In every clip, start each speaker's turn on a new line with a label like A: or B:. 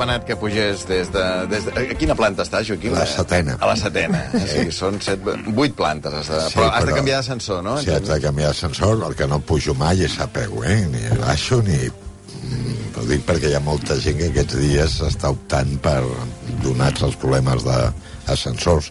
A: demanat que pugés des de... Des de... A quina planta estàs, Joaquim?
B: La setena.
A: A la setena. Sí. O sigui, són set, vuit plantes. Has de...
B: Sí,
A: però has de canviar d'ascensor, no?
B: Si haig de canviar d'ascensor, el que no pujo mai és a peu, eh? Ni baixo ni... Mm, Ho dic perquè hi ha molta gent que aquests dies està optant per, donats els problemes d'ascensors,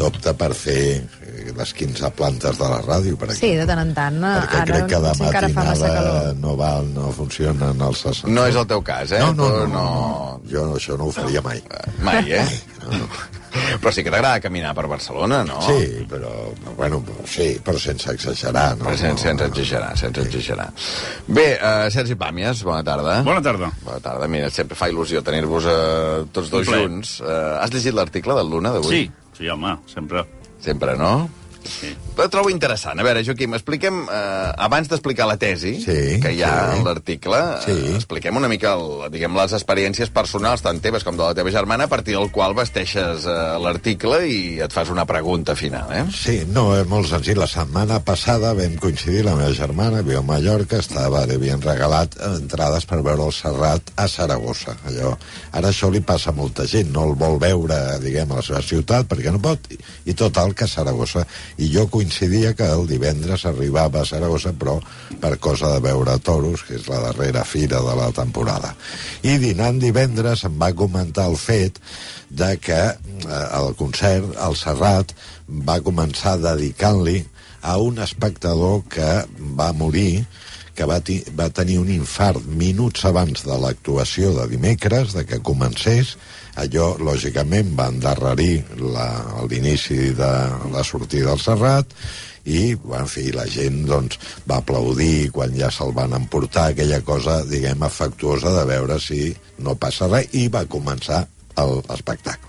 B: opta per fer eh, les 15 plantes de la ràdio, per
C: Sí,
B: exemple.
C: de tant en tant.
B: Perquè
C: Ara
B: crec que de matinada no val, no funcionen els ascensors.
A: No és el teu cas, eh?
B: No, no,
A: Tu
B: no, no, jo això no ho faria mai.
A: Mai, eh?
B: No, no.
A: Però sí que t'agrada caminar per Barcelona, no?
B: Sí, però, bueno, sí, però sense exagerar, no?
A: Però sense, sense exagerar, sense exagerar. Bé, uh, Sergi Pàmies, bona tarda.
D: Bona tarda.
A: Bona tarda. Mira, sempre fa il·lusió tenir-vos uh, tots dos junts. Uh, has llegit l'article del Luna d'avui?
D: Sí, sí, home, sempre.
A: Sempre, no?
D: Sí.
A: Trobo interessant. A veure, Joaquim, expliquem, eh, abans d'explicar la tesi
B: Sí,
A: que hi ha
B: sí.
A: en l'article,
B: Sí.
A: eh, expliquem una mica el, diguem, les experiències personals, tant teves com de la teva germana, a partir del qual vesteixes eh, l'article i et fas una pregunta final, eh?
B: Sí, no, és molt senzill. La setmana passada vam coincidir, la meva germana, viu a Mallorca, estava, li havien regalat entrades per veure el Serrat a Saragossa. Allò, ara això li passa a molta gent, no el vol veure, diguem, a la seva ciutat, perquè no pot, i, i total, que a Saragossa. I jo coincidia que el divendres arribava a Saragossa, però per cosa de veure toros, que és la darrera fira de la temporada. I dinant divendres em va comentar el fet de que eh, el concert, el Serrat, va començar dedicant-li a un espectador que va morir que va, va tenir un infart minuts abans de l'actuació de dimecres, de que comencés. Allò, lògicament, va endarrerir la- l'inici de la sortida del Serrat i, en fi, la gent doncs, va aplaudir quan ja se'l van emportar, aquella cosa, diguem, afectuosa de veure si no passa res, i va començar l'espectacle.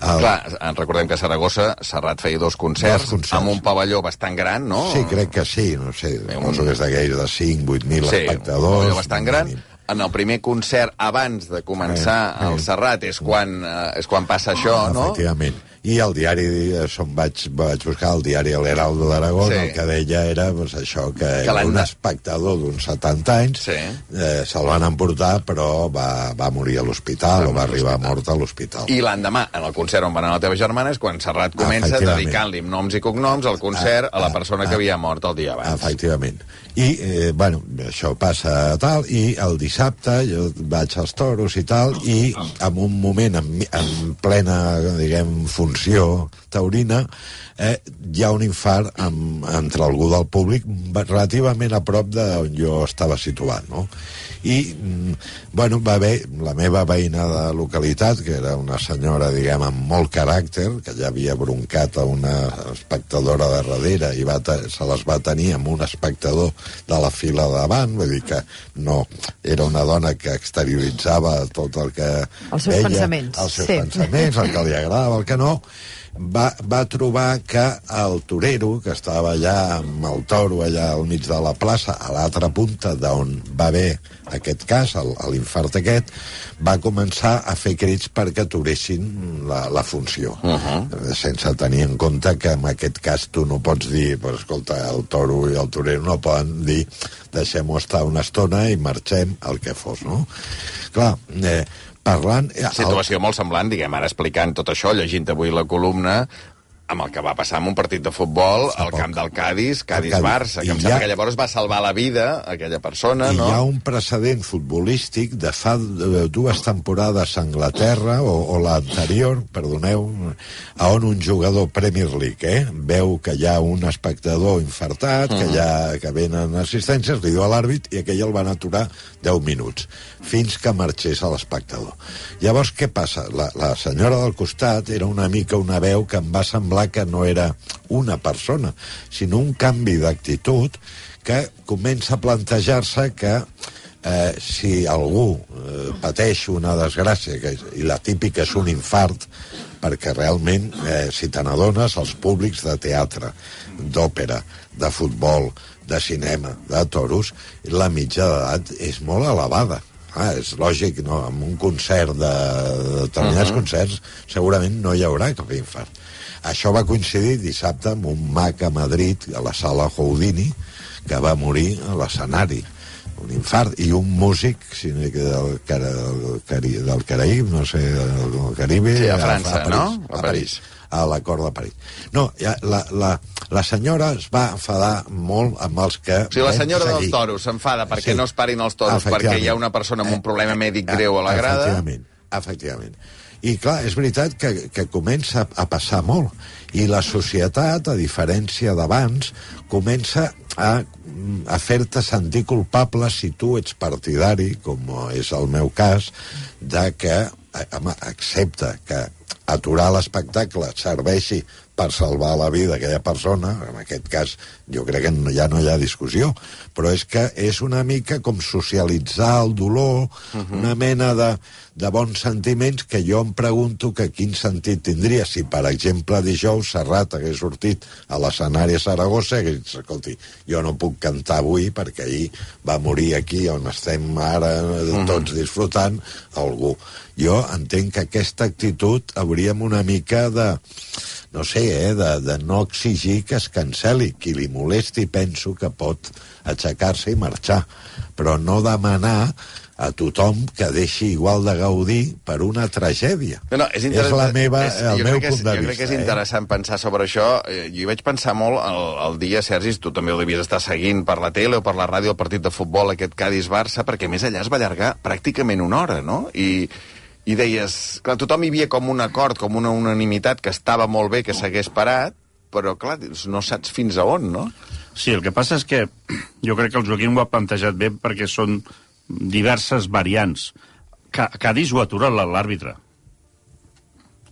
B: El-
A: Clar, recordem que a Saragossa Serrat feia dos concerts,
B: Dos concerts.
A: amb un pavelló bastant gran, no?
B: Sí, crec que sí, no sé,
A: un-
B: sé que és d'aquells de 5, 8.000
A: Sí,
B: espectadors.
A: un pavelló bastant gran.
B: mínim.
A: En el primer concert, abans de començar
B: Eh, eh.
A: el Serrat, és quan, eh, és quan passa això, no?
B: Efectivament. I el diari, eh, on vaig, vaig buscar el diari L'Heraldo d'Aragó,
A: Sí.
B: sí. el que deia era pues, això, que,
A: Que l'han
B: un
A: de-
B: espectador d'uns 70 anys
A: Sí.
B: eh, se'l van emportar, però va, va morir a l'hospital, o va arribar mort a l'hospital.
A: I l'endemà, en el concert on va anar la teva germana, és quan Serrat comença dedicant-li noms i cognoms al concert a la
B: Ah,
A: persona
B: ah,
A: que havia mort el dia abans.
B: Efectivament. I, eh, bueno, això passa tal, i el dissabte jo vaig als toros i tal, i en un moment, en, en plena, diguem, funció taurina, eh, hi ha un infart amb, entre algú del públic relativament a prop d'on jo estava situat, no? I, mm, bueno, va haver la meva veïna de localitat, que era una senyora, diguem, amb molt caràcter, que ja havia broncat a una espectadora de darrere i va se les va tenir amb un espectador de la fila davant, vull dir que no, era una dona que exterioritzava tot el que
C: Els seus
B: veia,
C: pensaments,
B: els seus
C: sí.
B: pensaments, el que li agradava, el que no, va, va trobar que el torero, que estava allà amb el toro allà al mig de la plaça, a l'altra punta d'on va haver aquest cas, l'infart aquest, va començar a fer crits perquè aturessin la, la funció, uh -huh. sense tenir en compte que en aquest cas tu no pots dir, pues, escolta, el toro i el torero no poden dir deixem-ho estar una estona i marxem, el que fos, no? Clar, eh, parlant... eh, el-
A: Situació molt semblant, diguem, ara explicant tot això, llegint avui la columna, amb el que va passar en un partit de futbol al
B: poc.
A: camp del Cádiz, Cádiz-Barça,
B: Cádiz.
A: que em sembla
B: ja-
A: que llavors va salvar la vida aquella persona,
B: I
A: no?
B: hi ha un precedent futbolístic de fa dues temporades a Anglaterra, o, o l'anterior, perdoneu, a on un jugador Premier League eh, veu que hi ha un espectador infartat, que, hi ha, que venen assistències, li diu a l'àrbit i aquell el van aturar 10 minuts, fins que marxés a l'espectador. Llavors, què passa? La, la senyora del costat era una mica una veu que em va semblar que no era una persona, sinó un canvi d'actitud que comença a plantejar-se que eh, si algú eh, pateix una desgràcia, que, i la típica és un infart, perquè realment, eh, si te n'adones, els públics de teatre, d'òpera, de futbol, de cinema, de toros, la mitja d'edat és molt elevada. Ah, és lògic, no? en un concert de, de determinats uh -huh. concerts segurament no hi haurà cap infart. Això va coincidir dissabte amb un mag a Madrid, a la sala Houdini, que va morir a l'escenari. un infart, i un músic si no, que del, del, del Caraïb, no sé, del Caribe...
A: Sí, a França,
B: París,
A: no? A
B: A París. A la cort de París. No, ja, la, la, la senyora es va enfadar molt amb els que...
A: O sigui, la senyora
B: seguir.
A: dels toros s'enfada perquè
B: Sí.
A: no es parin els toros perquè hi ha una persona amb un problema mèdic greu a la grada.
B: Efectivament, efectivament. I clar, és veritat que, que comença a passar molt. I la societat, a diferència d'abans, comença a, a fer-te sentir culpable si tu ets partidari, com és el meu cas, de que eh, home, accepta que aturar l'espectacle serveixi per salvar la vida d'aquella persona, en aquest cas jo crec que no, ja no hi ha discussió, però és que és una mica com socialitzar el dolor, uh -huh. una mena de, de bons sentiments que jo em pregunto que quin sentit tindria si, per exemple, dijous Serrat hagués sortit a l'escenari a Saragossa i hagués dit, escolti, jo no puc cantar avui perquè ahir va morir aquí on estem ara tots disfrutant algú. Jo entenc que aquesta actitud hauríem una mica de no sé, eh, de, de no exigir que es canceli. Qui li molesti penso que pot aixecar-se i marxar, però no demanar a tothom que deixi igual de gaudir per una tragèdia.
A: No, no, és,
B: és la meva,
A: és,
B: el
A: jo
B: meu
A: que és,
B: punt de
A: jo
B: vista.
A: crec que és
B: eh?
A: interessant pensar sobre això. Eh, Jo hi vaig pensar molt el, el dia, Sergi, tu també ho devies estar seguint per la tele o per la ràdio el partit de futbol, aquest Cádiz-Barça, perquè més allà es va allargar pràcticament una hora, no? I, i deies... Clar, tothom hi havia com un acord, com una unanimitat, que estava molt bé que s'hagués parat, però, clar, no saps fins a on, no?
D: Sí, el que passa és que jo crec que el Joaquim ho ha plantejat bé perquè són diverses variants. Ca Cádiz ho atura l'àrbitre.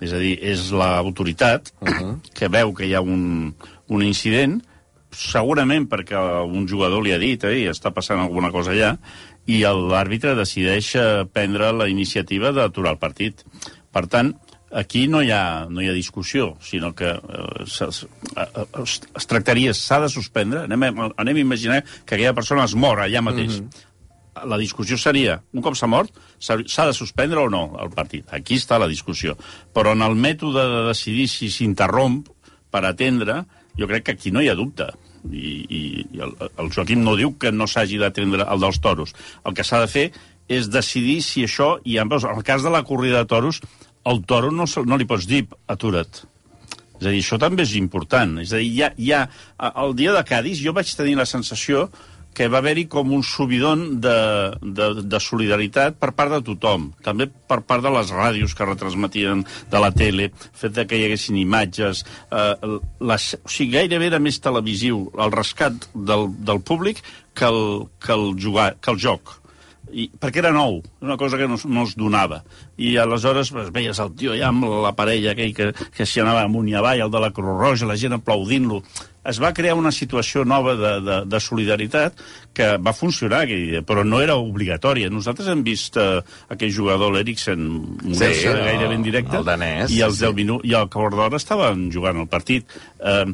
D: És a dir, és l'autoritat uh -huh. que veu que hi ha un, un incident, segurament perquè un jugador li ha dit eh, està passant alguna cosa allà, i l'àrbitre decideix eh, prendre la iniciativa d'aturar el partit. Per tant, aquí no hi ha, no hi ha discussió, sinó que eh, es, eh, es, es tractaria, s'ha de suspendre, anem a, anem a imaginar que aquella persona es mor allà mateix. Mm -hmm la discussió seria, un cop s'ha mort, s'ha de suspendre o no el partit. Aquí està la discussió. Però en el mètode de decidir si s'interromp per atendre, jo crec que aquí no hi ha dubte. I, i, i el, el Joaquim no diu que no s'hagi d'atendre el dels toros. El que s'ha de fer és decidir si això... I en, el cas de la corrida de toros, el toro no, no li pots dir atura't. És a dir, això també és important. És a dir, hi ha, hi ha, a- el dia de Cádiz jo vaig tenir la sensació que va haver-hi com un subidon de, de, de solidaritat per part de tothom, també per part de les ràdios que retransmetien de la tele, fet de que hi haguessin imatges, eh, les, o sigui, gairebé era més televisiu el rescat del, del públic que el, que el, jugar, que el joc i, perquè era nou, una cosa que no, no es donava. I aleshores pues, veies el tio allà amb la parella aquell que, que s'hi anava amunt i avall, el de la Cruz Roja, la gent aplaudint-lo. Es va crear una situació nova de, de, de solidaritat que va funcionar però no era obligatòria. Nosaltres hem vist eh, aquell jugador, l'Eriksen, morir-se
A: Sí,
D: gairebé en directe,
A: el danès,
D: i els
A: sí.
D: 10 minuts, i el quart d'hora estaven jugant el partit. Eh,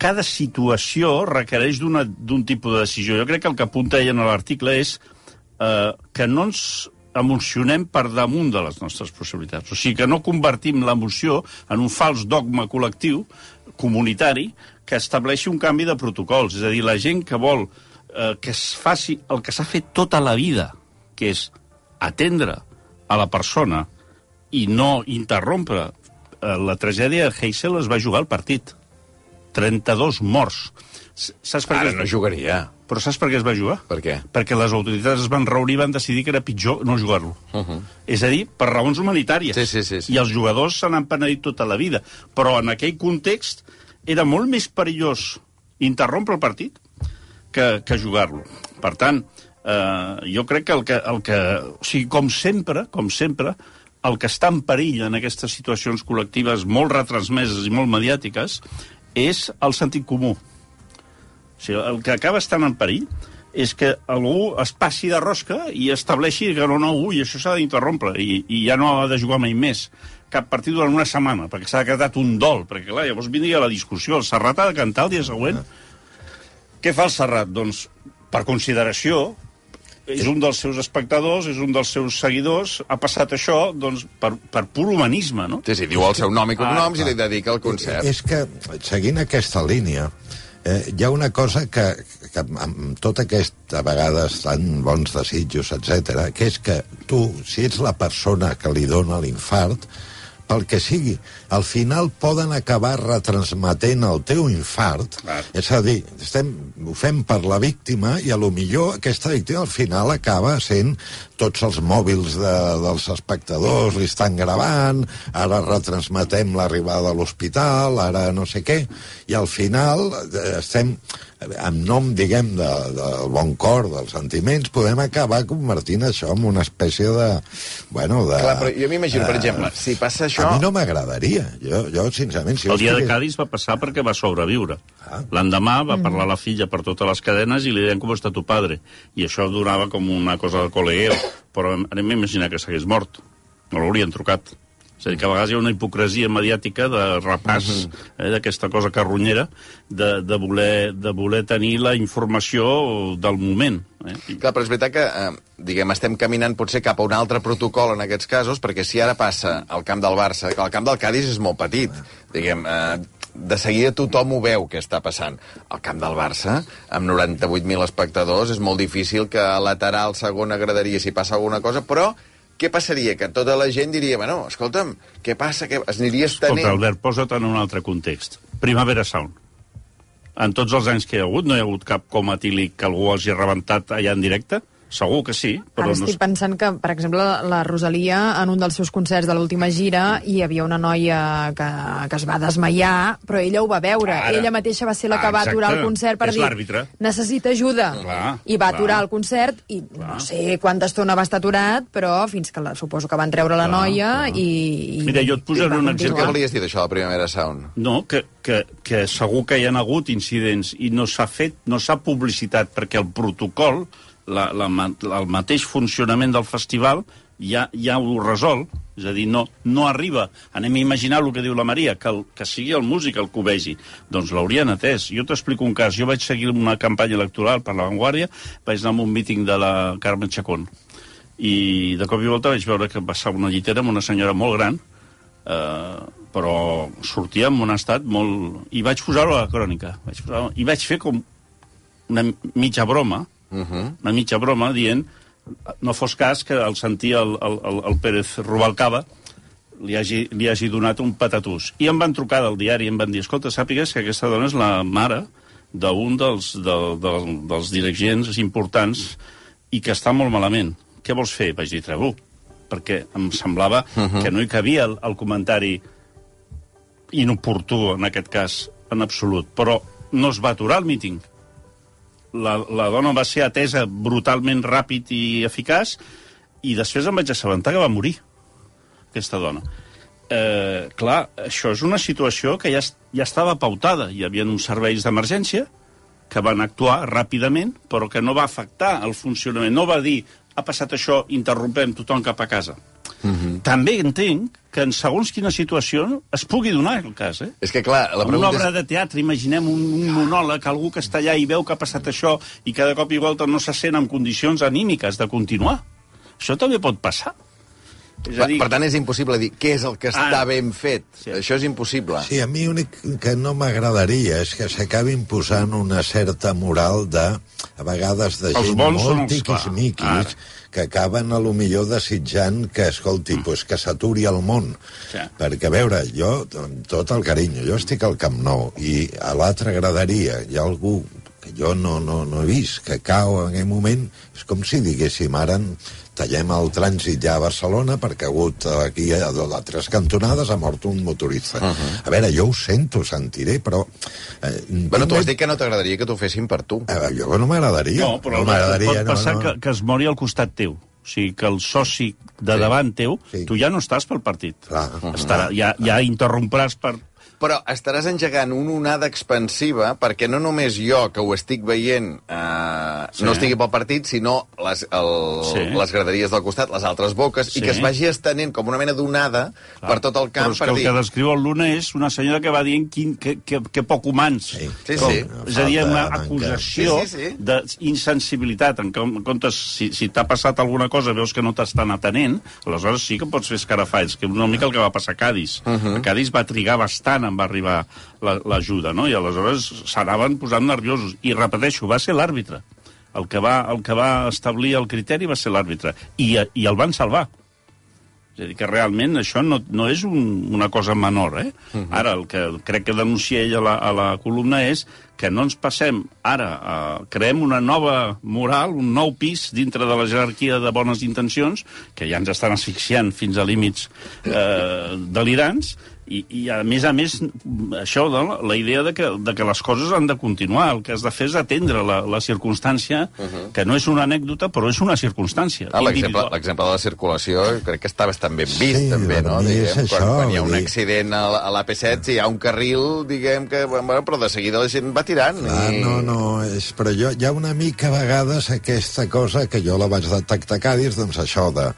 D: cada situació requereix d'un tipus de decisió. Jo crec que el que apunta ella en l'article és eh, que no ens emocionem per damunt de les nostres possibilitats. O sigui, que no convertim l'emoció en un fals dogma col·lectiu, comunitari, que estableixi un canvi de protocols. És a dir, la gent que vol eh, que es faci el que s'ha fet tota la vida, que és atendre a la persona i no interrompre eh, la tragèdia de Heysel es va jugar al partit. 32 morts. Saps per
A: Ara
D: què?
A: no jugaria.
D: Però saps per què es va jugar?
A: Per què?
D: Perquè les autoritats es van reunir i van decidir que era pitjor no jugar-lo. Uh -huh. És a dir, per raons humanitàries.
A: Sí, sí, sí, sí.
D: I els jugadors se n'han penedit tota la vida. Però en aquell context era molt més perillós interrompre el partit que, que jugar-lo. Per tant, eh, jo crec que el que, el que... O sigui, com sempre, com sempre, el que està en perill en aquestes situacions col·lectives molt retransmeses i molt mediàtiques és el sentit comú. O sigui, el que acaba estant en perill és que algú es passi de rosca i estableixi que no, no, ui, això s'ha d'interrompre i, i ja no ha de jugar mai més cap partit durant una setmana, perquè s'ha decretat un dol, perquè clar, llavors vindria la discussió, el Serrat ha de cantar el dia següent. Què fa el Serrat? Doncs, per consideració, és un dels seus espectadors, és un dels seus seguidors, ha passat això doncs, per, per pur humanisme, no?
A: Sí, sí, diu el seu nom i cognoms
D: Ah,
A: i li dedica el concert.
B: És que, seguint aquesta línia, Eh, hi ha una cosa que, que amb tot aquest, a vegades, tan bons desitjos, etc, que és que tu, si ets la persona que li dona l'infart, pel que sigui, al final poden acabar retransmetent el teu infart.
D: Clar.
B: És a dir, estem, ho fem per la víctima i a lo millor aquesta víctima al final acaba sent tots els mòbils de, dels espectadors li estan gravant, ara retransmetem l'arribada a l'hospital, ara no sé què, i al final eh, estem en nom, diguem, de, del bon cor, dels sentiments, podem acabar convertint això en una espècie de... Bueno, de...
A: Clar, però jo m'imagino, per
B: eh,
A: exemple, si passa això...
B: A mi no m'agradaria. Jo, jo, sincerament... Si
D: El dia de Cádiz va passar perquè va sobreviure.
B: Ah.
D: L'endemà va parlar la filla per totes les cadenes i li deien com està tu padre. I això donava com una cosa de col·legueo. Però anem a imaginar que s'hagués mort. No l'haurien trucat. És a dir, que a vegades hi ha una hipocresia mediàtica de repàs eh, d'aquesta cosa carronyera de, de, voler, de voler tenir la informació del moment. Eh?
A: Clar, però és veritat que, eh, diguem, estem caminant potser cap a un altre protocol en aquests casos, perquè si ara passa al camp del Barça, que el camp del Cádiz és molt petit, diguem, eh, de seguida tothom ho veu què està passant. Al camp del Barça, amb 98.000 espectadors, és molt difícil que a lateral segona graderia si passa alguna cosa, però què passaria? Que tota la gent diria, bueno, escolta'm, què passa? Que es aniria
D: Escolta,
A: estenent...
D: Albert, posa't en un altre context. Primavera Sound. En tots els anys que hi ha hagut, no hi ha hagut cap coma etílic que algú hagi rebentat allà en directe? Segur que sí, però
C: Ara
D: no...
C: estic pensant que, per exemple, la Rosalia, en un dels seus concerts de l'última gira, hi havia una noia que, que es va desmaiar, però ella ho va veure.
D: Ara.
C: Ella mateixa va ser la que
D: Ah,
C: va aturar el concert per
D: És
C: dir necessita ajuda.
D: Clar,
C: I va
D: clar.
C: aturar el concert i no sé quanta estona va estar aturat, però fins que la, suposo que van treure la
D: Clar,
C: noia
D: clar.
C: i, i...
D: Mira, jo et posaré un
A: Què
D: exemple.
C: continuar.
A: volies dir d'això, la primera sound?
D: No, que, que, que segur que hi ha hagut incidents i no s'ha fet, no s'ha publicitat perquè el protocol, la, la, el mateix funcionament del festival ja, ja ho resol. És a dir, no, no arriba. Anem a imaginar el que diu la Maria, que, el, que sigui el músic el que ho vegi. Doncs l'haurien atès. Jo t'explico un cas. Jo vaig seguir una campanya electoral per la Vanguardia, vaig anar a un míting de la Carmen Chacón. I de cop i volta vaig veure que passava una llitera amb una senyora molt gran, eh, però sortia en un estat molt... I vaig posar-ho a la crònica. Vaig posar I vaig fer com una mitja broma, uh. -huh. una mitja broma, dient no fos cas que al sentir el, el, el, el Pérez Rubalcaba li hagi, li hagi donat un patatús. I em van trucar del diari i em van dir, escolta, sàpigues que aquesta dona és la mare d'un dels, de, de, dels dirigents importants i que està molt malament. Què vols fer? Vaig dir, treu perquè em semblava uh -huh. que no hi cabia el, el comentari inoportú, en aquest cas, en absolut. Però no es va aturar el míting. La, la dona va ser atesa brutalment ràpid i eficaç i després em vaig assabentar que va morir, aquesta dona. Eh, clar, això és una situació que ja, ja estava pautada. Hi havia uns serveis d'emergència que van actuar ràpidament, però que no va afectar el funcionament. No va dir, ha passat això, interrompem tothom cap a casa. Mm -hmm. També entenc que en segons quina situació es pugui donar el cas, eh?
A: És que, clar, la
D: En una
A: pregunta
D: obra de teatre, imaginem un, un monòleg, algú que està allà i veu que ha passat això i cada cop i volta no se sent en condicions anímiques de continuar. Això també pot passar. És
A: Per, per tant, és impossible dir què és el que està
D: Ah.
A: ben fet.
D: Sí.
A: Això és impossible.
B: Sí, a mi l'únic que no m'agradaria és que s'acabi imposant una certa moral de, a vegades, de
D: Els
B: gent molt tiquismiquis que acaben a lo millor desitjant que, escolti, mm. pues, que s'aturi el món.
D: Sí.
B: Perquè, a veure, jo, amb tot el carinyo, jo estic al Camp Nou i a l'altra graderia hi ha algú jo no, no, no he vist, que cau en aquell moment, és com si diguéssim, ara tallem el trànsit ja a Barcelona perquè ha hagut aquí a, a tres cantonades ha mort un motorista. Uh -huh. A veure, jo ho sento, sentiré, però... Eh,
A: Bueno, tu has dit que no t'agradaria que t'ho fessin per tu.
B: Eh, jo no m'agradaria.
D: No, però
B: no
D: no,
B: m'agradaria,
D: pot passar que, que es mori al costat teu. O sigui, que el soci de
A: Sí.
D: davant teu,
B: Sí.
D: tu ja no estàs pel partit.
B: Clar.
D: Estarà, ja, ja interrompràs per...
A: Però estaràs engegant una onada expansiva perquè no només jo, que ho estic veient, eh,
D: Sí.
A: no estigui pel partit, sinó les, el,
D: Sí.
A: les graderies del costat, les altres boques,
D: Sí.
A: i que es vagi estenent com una mena d'onada per tot el camp
D: Però és
A: per
D: que el
A: dir...
D: que descriu el Luna és una senyora que va dient quin, que, que, que poc humans.
B: Sí.
A: Sí,
D: Com-
A: sí.
D: És a dir, una
B: manca.
D: acusació
A: Sí, sí, sí.
D: d'insensibilitat. En, com- en comptes, si, si t'ha passat alguna cosa, veus que no t'estan atenent, aleshores sí que pots fer escarafalls, que és una mica el que va passar a Cádiz. Uh -huh. A Cádiz va trigar bastant tant em va arribar la- l'ajuda, no? I aleshores s'anaven posant nerviosos. I repeteixo, va ser l'àrbitre. El que, va, el que va establir el criteri va ser l'àrbitre. I, I el van salvar. És a dir, que realment això no, no és un, una cosa menor, eh? Uh -huh. Ara, el que crec que denuncia ell a la, a la columna és que no ens passem ara, a, creem una nova moral, un nou pis dintre de la jerarquia de bones intencions, que ja ens estan asfixiant fins a límits eh, delirants, i, i a més a més això de la, la idea de que, de que les coses han de continuar el que has de fer és atendre la, la circumstància uh -huh. que no és una anècdota però és una circumstància
A: Ah, l'exemple de la circulació crec que està bastant ben vist,
B: Sí,
A: també, no? Diguem, quan,
B: això,
A: quan hi ha un accident a, la- a l'AP7, si hi ha un carril, diguem que... Bueno, però de seguida la gent va tirant.
B: Ah,
A: i...
B: no, no, és, però jo, hi ha una mica a vegades aquesta cosa que jo la vaig detectar a Cádiz, doncs això de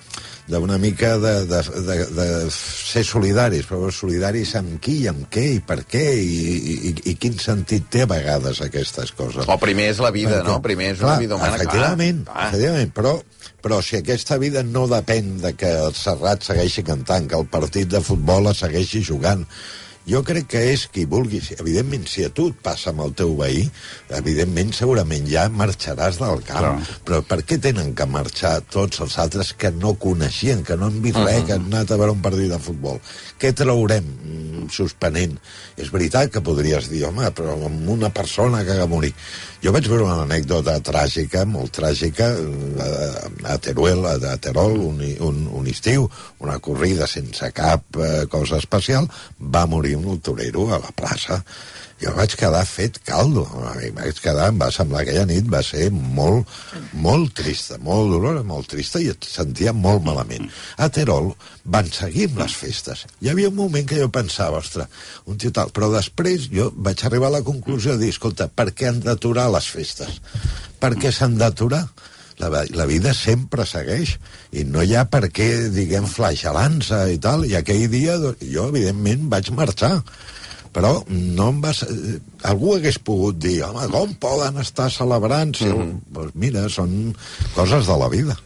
B: d'una mica de, de, de, de ser solidaris, però solidaris amb qui, amb què i per què i, i, i quin sentit té a vegades aquestes coses.
A: O primer és la vida,
B: Perquè,
A: no? Primer és una vida humana,
B: efectivament,
A: clar. clar.
B: efectivament, però, però si aquesta vida no depèn de que el Serrat segueixi cantant, que el partit de futbol segueixi jugant, jo crec que és qui vulgui. Evidentment, si a tu et passa amb el teu veí, evidentment, segurament ja marxaràs del camp.
D: Clar.
B: Però per què tenen que marxar tots els altres que no coneixien, que no han vist uh -huh. res, que han anat a veure un partit de futbol? Què traurem mm, suspenent? És veritat que podries dir, home, però amb una persona que ha morir. Jo vaig veure una anècdota tràgica, molt tràgica, eh, a Teruel, a Terol, un, un, un estiu, una corrida sense cap eh, cosa especial, va morir un torero a la plaça jo vaig quedar fet caldo. Vaig quedar, em va semblar que aquella nit va ser molt, molt trista, molt dolorosa, molt trista i et sentia molt malament. A Terol van seguir amb les festes. Hi havia un moment que jo pensava, ostres, un tio tal, però després jo vaig arribar a la conclusió de dir, escolta, per què han d'aturar les festes? Per què s'han d'aturar? La, la vida sempre segueix i no hi ha per què, diguem, flagelant-se i tal, i aquell dia jo, evidentment, vaig marxar però no em va... ser- Algú hagués pogut dir, home, com poden estar celebrant? Si... Mm -hmm. pues mira, són coses de la vida.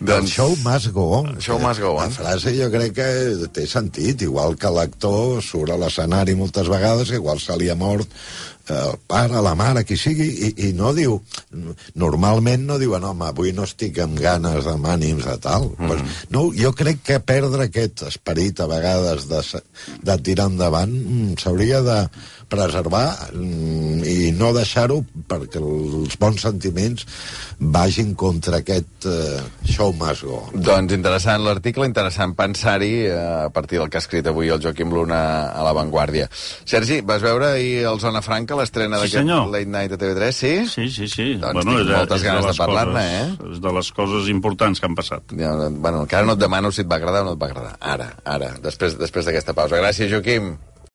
A: Doncs-.
B: El show must go on.
A: Show must go on.
B: La frase jo crec que té sentit, igual que l'actor surt a l'escenari moltes vegades, igual se li ha mort eh, el pare, la mare, qui sigui, i, i no diu... Normalment no diuen, home, avui no estic amb ganes, amb ànims, de tal. Mm. Pues, no, jo crec que perdre aquest esperit a vegades de, de tirar endavant mm, s'hauria de preservar mm, i no deixar-ho perquè els bons sentiments vagin contra aquest eh, show must go on.
A: Doncs interessant l'article, interessant pensar-hi eh, a partir del que ha escrit avui el Joaquim Luna a La Vanguardia. Sergi, vas veure ahir el Zona Franca, l'estrena
D: Sí,
A: d'aquest. Late Night a TV3, sí?
D: Sí, sí, sí.
A: Doncs tinc moltes ganes de
D: les
A: parlar-ne, eh?
D: És de les coses importants que han passat.
A: Ja, bueno, encara no et demano si et va agradar o no et va agradar. Ara, ara, després després d'aquesta pausa. Gràcies, Joaquim.